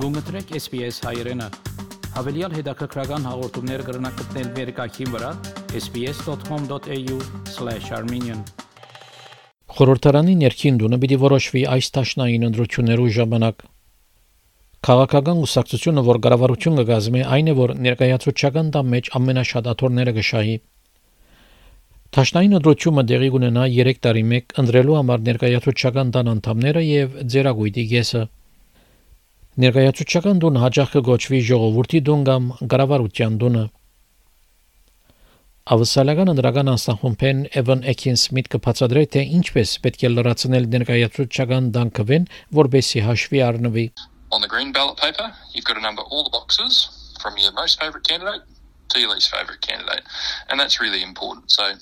Թեթրեք SPS հայրենը։ Հավելյալ հետաքրքրական հաղորդումներ կգրնակցնել վերկայքին վրա sps.com.au/armenian Խորհրդարանի ներքին դունը պիտի որոշվի այս տաշնային ընդրություններու ժամանակ Քաղաքական ուսակցությունը, որ կառավարություն կգազմի, այն է, որ ներկայացուցչական տան մեջ ամենաշատ աթորները կշահի։ Տաշնային ընտրությունը դեղի կունենա 3 տարի մեկ ընտրելու համար ներկայացուցչական տան անդամները եւ ձերագույտի գեսը։ Ներկայացուցչական տուն հաջող կգոչվի ժողովրդի տուն կամ կառավարության տունը։ Ավսալական ընդրական անստախումբեն Էվան Էքին Սմիթ կբացատրի թե ինչպես պետք է լրացնել ներկայացուցչական տան կվեն, որբեսի հաշվի առնվի։ On the green ballot paper, you've got to number all the boxes from your most favourite candidate to your least favourite candidate. And that's really important. So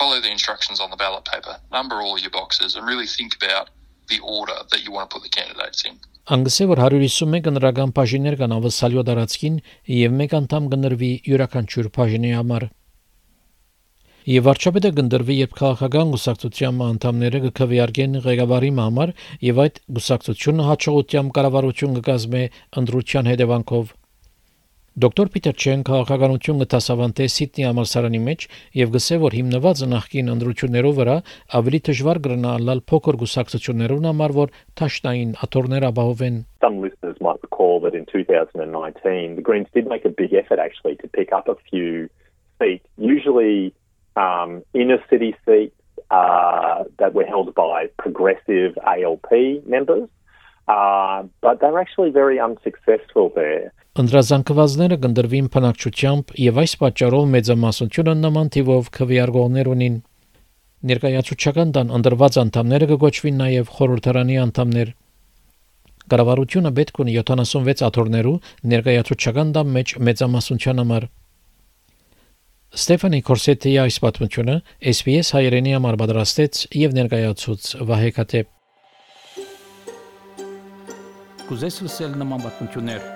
follow the instructions on the ballot paper, number all your boxes, and really think about the order that you want to put the candidates in. Անգսե որ 151 ընտրական բաժիններ կան ավսալյո դարածքին եւ մեկ անդամ կնրվի յուրաքանչյուր բաժինի համար։ Եվ վարչապետը գնդրվի, երբ քաղաքական գուսակցության անդամները կքվեարկեն ղեկավարի համար եւ այդ գուսակցությունը հաջողությամբ կառավարություն կկազմի ընդրության հետևանքով։ Դոկտոր Պիտեր Չեն քաղաքականություն կտասավանտե Սիդնի համալսարանի մեջ եւ գսե որ հիմնված նախկին ընդրություններով վրա ավելի դժվար կրնա լալ փոքր գուսակցություններուն համար որ թաշնային աթորներ ապահովեն Some listeners might recall that in 2019 the Greens did make a big effort actually to pick up a few seats usually um, inner city seats uh, that were held by progressive ALP members, uh, but they were actually very unsuccessful there. Անդրազանգվածները կնդրվին փնակչությամբ եւ այս պատճառով մեծամասնությունը նման թիվով քվեարկողներ ունին։ Ներկայացուցչական տան անդրված անդամները կգոչվին նաև խորհրդարանի անդամներ։ Կառավարությունը պետք ունի 76 աթոռներու ներկայացուցչական տան մեջ մեծամասնության համար Ստեֆանի Կորսետի այս պատմությունը SPS հայրենի համար պատրաստեց եւ ներկայացուց Վահե Կատեփ Կուզես լսել նման պատմություններ